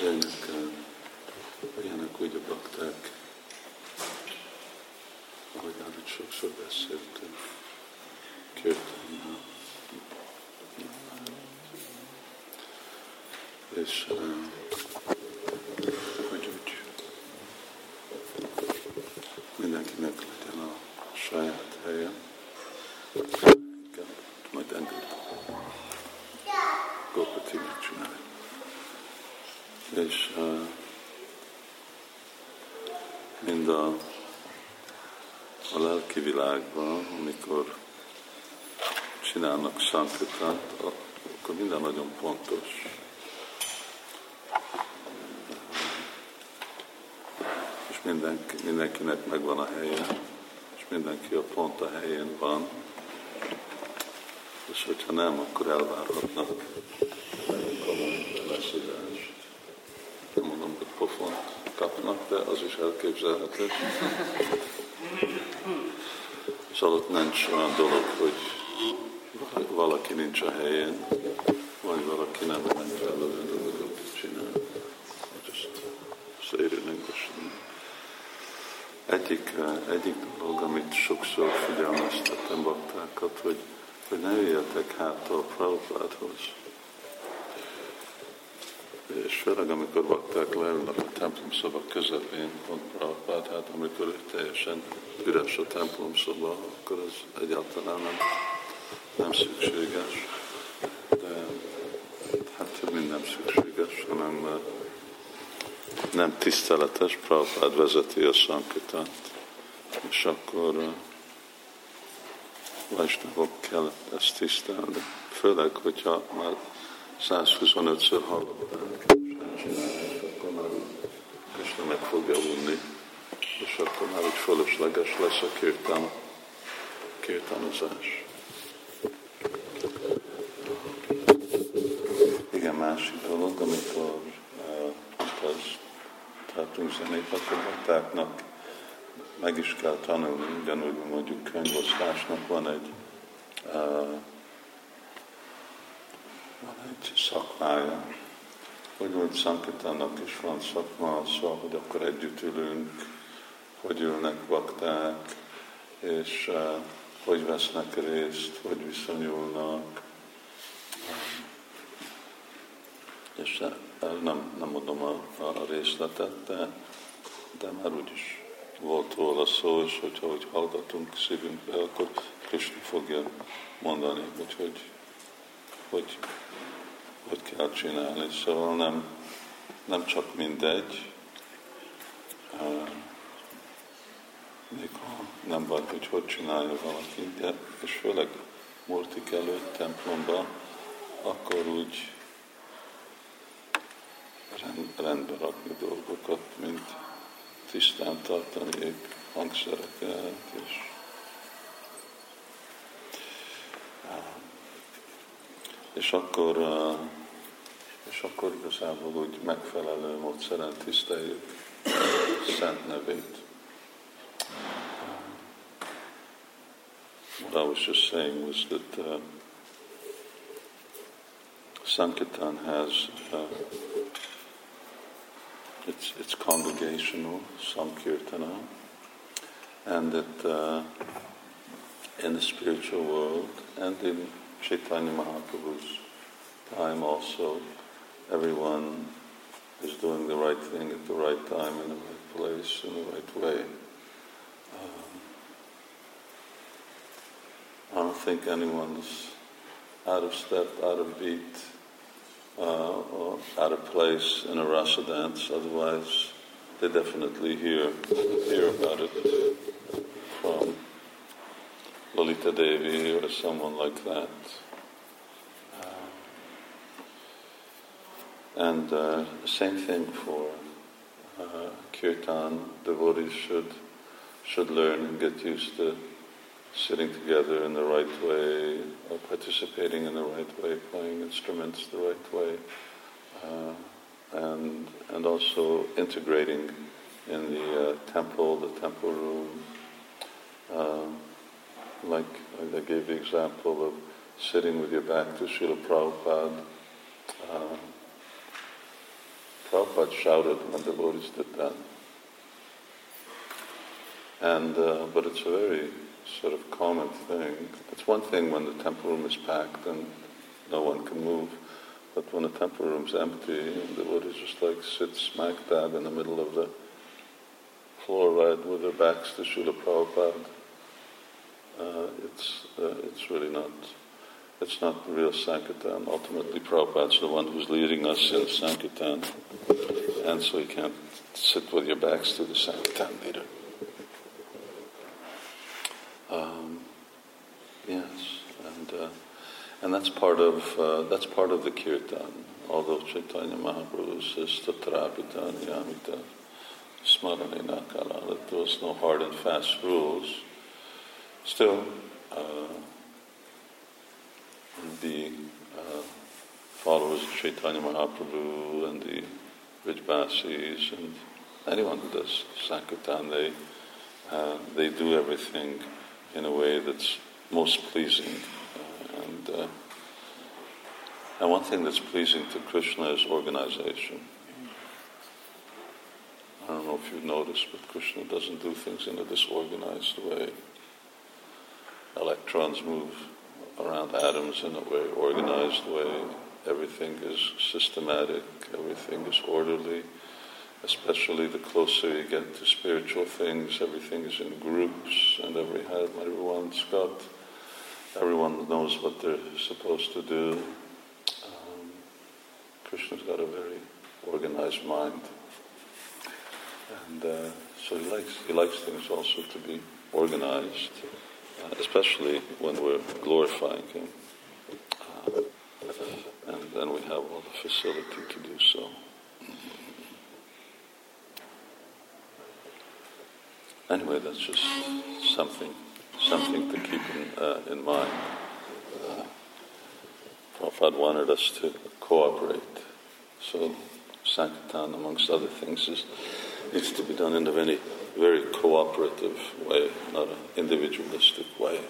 Ilyenek, ilyenek úgy a bakták, ahogy már itt sokszor beszéltünk, kirtannal. És uh, hogy úgy mindenkinek legyen a saját És mind a, a lelki világban, amikor csinálnak szankatát, akkor minden nagyon pontos. És mindenki, mindenkinek megvan a helye, és mindenki a pont a helyén van. És hogyha nem, akkor elvárhatnak komoly leszívást. Pofont kapnak, de az is elképzelhető. És alatt nincs olyan dolog, hogy valaki nincs a helyén, vagy valaki nem megfelelő dolgokat csinál. Just English. Egyik, egyik dolog, amit sokszor figyelmeztettem baktákat, hogy, hogy ne jöjjetek hát a Prabhupádhoz. És főleg, amikor bakták leülnek a templom szoba közepén, pont Prabhupád, hát amikor teljesen üres a templom szoba, akkor az egyáltalán nem nem szükséges, de hát több minden szükséges, hanem nem tiszteletes, Prabhupád vezeti a szankitát, és akkor Vajsnavok kell ezt tisztelni. Főleg, hogyha már 125-ször hallották, csinálják, akkor meg fogja unni, és akkor már úgy fölösleges lesz a kirtán, kirtánozás. Igen, másik dolog, amikor uh, az tartunk zenét, akkor meg is kell tanulni, ugyanúgy mondjuk könyvosztásnak van egy, uh, szakmája, hogy úgy Sankitának is van szakma, szóval, hogy akkor együtt ülünk, hogy ülnek bakták, és uh, hogy vesznek részt, hogy viszonyulnak. És nem, nem mondom a, a részletet, de, de már úgyis volt róla szó, és hogyha hogy hallgatunk szívünkbe, akkor Krishna fogja mondani, hogy hogy, hogy, kell csinálni. Szóval nem, nem csak mindegy, még ha nem baj, hogy hogy csinálja valaki, de és főleg Murtik előtt templomba, akkor úgy rend, rendbe rakni dolgokat, mint tisztán tartani hangszereket, és és akkor, és akkor igazából úgy megfelelő módszeren tiszteljük szent nevét. what I was just saying was that uh, Sankirtan has uh, it's it's congregational Sankirtana, and that uh, in the spiritual world and in Chaitanya Mahaprabhu's time also, everyone is doing the right thing at the right time in the right place in the right way. I don't think anyone's out of step, out of beat, uh, or out of place in a rasa dance. Otherwise, they definitely hear hear about it from Lalita Devi or someone like that. Uh, and uh, same thing for uh, kirtan. Devotees should should learn and get used to sitting together in the right way, or participating in the right way, playing instruments the right way, uh, and and also integrating in the uh, temple, the temple room. Like I gave the example of sitting with your back to Srila Prabhupada. Uh, Prabhupada shouted when devotees did that. And, uh, but it's a very sort of common thing. It's one thing when the temple room is packed and no one can move, but when the temple room's empty and the devotees just like sit smack dab in the middle of the floor right with their backs to Srila Prabhupada, uh, it's, uh, it's really not, it's not real Sankirtan. Ultimately, Prabhupada's the one who's leading us in Sankirtan, and so you can't sit with your backs to the Sankirtan leader. Um, yes, and uh, and that's part of uh, that's part of the kirtan. Although Chaitanya Mahaprabhu says tatrapita niyamita smaranena kala, that there's no hard and fast rules. Still, uh, the uh, followers of Chaitanya Mahaprabhu and the Vrijbasis and anyone who does Sankirtan, they, uh, they do everything in a way that's most pleasing. Uh, and, uh, and one thing that's pleasing to Krishna is organization. I don't know if you've noticed, but Krishna doesn't do things in a disorganized way. Electrons move around atoms in a very organized way. Everything is systematic, everything is orderly especially the closer you get to spiritual things, everything is in groups, and every everyone's got, everyone knows what they're supposed to do. Um, Krishna's got a very organized mind, and uh, so he likes he likes things also to be organized, especially when we're glorifying him, uh, and then we have all the facility to do so. Anyway, that's just something, something to keep in, uh, in mind. Uh, Prabhupada wanted us to cooperate. So Sankirtan, amongst other things, is, needs to be done in a very, very cooperative way, not an individualistic way.